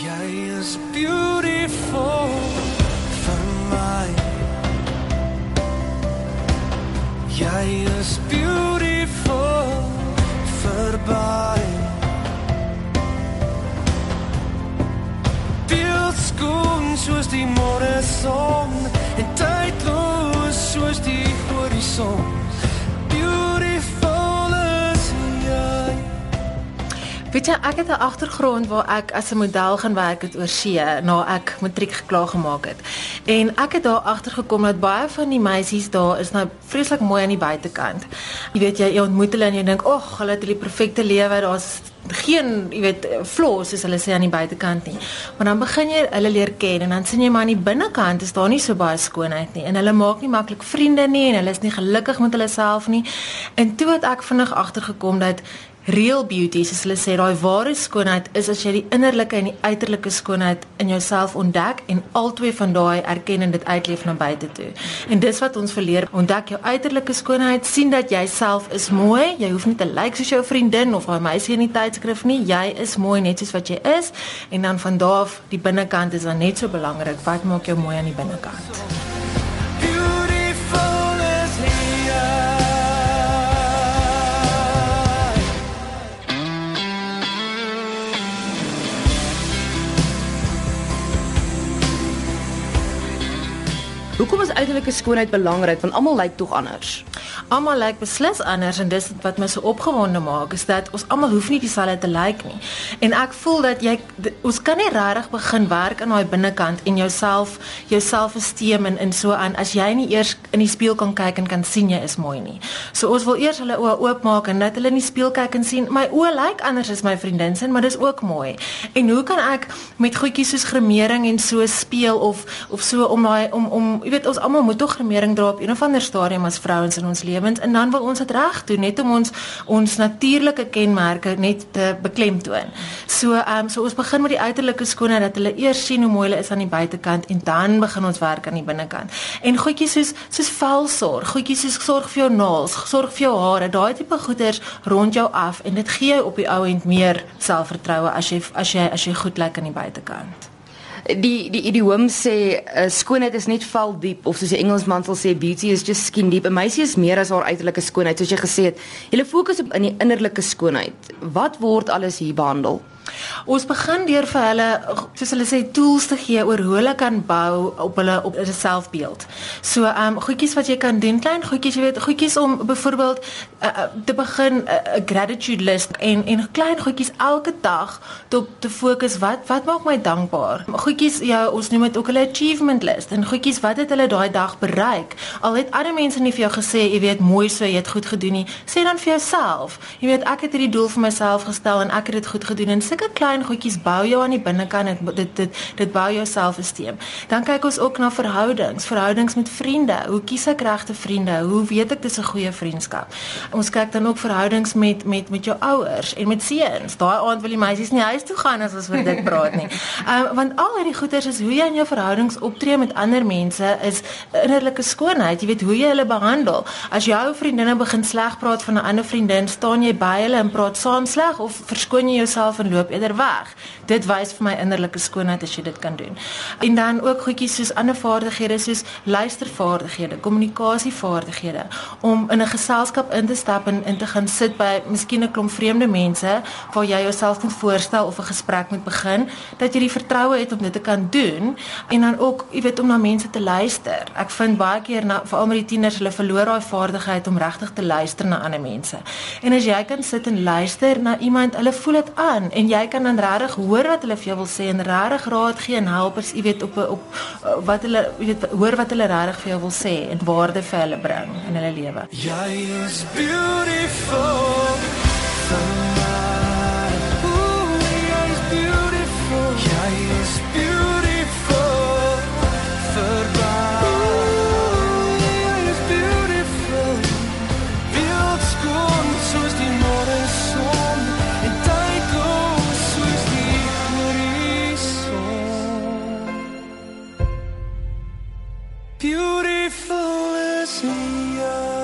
Jy is beautiful vir my. Jy is beautiful verby. Beeldskoon Weet jy, ek het 'n agtergrond waar ek as 'n model gaan werk het oor see na ek matriek geklaar gemaak het. En ek het daar agtergekom dat baie van die meisies daar is nou vreeslik mooi aan die buitekant. Jy weet jy, jy ontmoet hulle en jy dink, "Ag, hulle het die perfekte lewe. Daar's geen, jy weet, flaws soos hulle sê aan die buitekant nie." Maar dan begin jy hulle leer ken en dan sien jy maar aan die binnekant is daar nie so baie skoonheid nie en hulle maak nie maklik vriende nie en hulle is nie gelukkig met hulle self nie. En toe het ek vinnig agtergekom dat Real beauty, soos hulle sê, daai ware skoonheid is as jy die innerlike en die uiterlike skoonheid in jouself ontdek en albei van daai erken en dit uitleef na buite toe. En dis wat ons verleer, ontdek jou uiterlike skoonheid, sien dat jy self is mooi. Jy hoef nie te lyk like soos jou vriendin of daai meisie in die tydskrif nie. Jy is mooi net soos wat jy is en dan van daar af die binnekant is dan net so belangrik. Wat maak jou mooi aan die binnekant? Hoekom is uiterlike skoonheid belangrik? Want almal lyk tog anders. Almal lyk beslis anders en dis wat my so opgewonde maak is dat ons almal hoef nie dieselfde te lyk nie. En ek voel dat jy ons kan nie regtig begin werk aan daai binnekant en jouself jou selfesteem en in so aan as jy nie eers in die spieël kan kyk en kan sien jy is mooi nie. So ons wil eers hulle oë oopmaak en dat hulle in die spieël kyk en sien my oë lyk anders as my vriendin se, maar dis ook mooi. En hoe kan ek met goedjies soos gremering en so speel of of so om daai om om jy weet ons almal moet tog gremering dra op een of ander stadium as vrouens in ons lewens en dan wil ons dit reg doen net om ons ons natuurlike kenmerke net te beklemtoon. So ehm um, so ons begin met die uiterlike skoonheid dat hulle eers sien hoe mooi hulle is aan die buitekant en dan begin ons werk aan die binnekant. En goedjies soos soos velsorg, goedjies soos sorg vir jou naels, sorg vir jou hare, daai tipe goeders rond jou af en dit gee jou op die ou end meer selfvertroue as jy as jy as jy goed lyk aan die buitekant. Die die idioom sê uh, skoonheid is net val diep of soos die Engelsman sal sê beauty is just skin deep. 'n Meisie is meer as haar uiterlike skoonheid soos jy gesê het. Jy fokus op in die innerlike skoonheid. Wat word alles hier behandel? Ons begin deur vir hulle soos hulle sê tools te gee oor hoe hulle kan bou op hulle op hulle selfbeeld. So ehm um, goedjies wat jy kan doen, klein goedjies, jy weet, goedjies om byvoorbeeld uh, te begin 'n uh, gratitude list en en klein goedjies elke dag te te fokus wat wat maak my dankbaar. Goedjies ja, ons noem dit ook hulle achievement list en goedjies wat het hulle daai dag bereik. Al het ander mense nie vir jou gesê, jy weet, mooi so, jy het goed gedoen nie. Sê dan vir jouself, jy weet, ek het hierdie doel vir myself gestel en ek het dit goed gedoen en sulke klein goedjies bou jou aan die binnekant dit dit dit, dit bou jou selfesteem. Dan kyk ons ook na verhoudings, verhoudings met vriende. Hoe kies ek regte vriende? Hoe weet ek dis 'n goeie vriendskap? Ons kyk dan ook verhoudings met met met jou ouers en met seuns. Daai aand wil die meisies nie huis toe gaan as ons oor dit praat nie. Ehm um, want al hierdie goeters is hoe jy in jou verhoudings optree met ander mense is innerlike skoonheid. Jy weet hoe jy hulle behandel. As jou vriendinne begin sleg praat van 'n ander vriendin, staan jy by hulle en praat saam sleg of verskoon jy jouself en loop eerder weg. Dit wys vir my innerlike skoonheid as jy dit kan doen. En dan ook goedjies soos ander vaardighede soos luistervaardighede, kommunikasievaardighede om in 'n geselskap in te stap en in te gaan sit by miskien 'n klomp vreemde mense waar jy jouself moet voorstel of 'n gesprek moet begin, dat jy die vertroue het om dit te kan doen en dan ook, jy weet, om na mense te luister. Ek vind baie keer na veral met die tieners, hulle verloor daai vaardigheid om regtig te luister na ander mense. En as jy kan sit en luister na iemand, hulle voel dit aan en jy kan dan regtig hoor wat hulle vir jou wil sê en regtig raad gee en helpers, jy weet, op op wat hulle, jy weet, hoor wat hulle regtig vir jou wil sê en waarde vir hulle bring in hulle lewe. Jy is beautiful vir endlessly.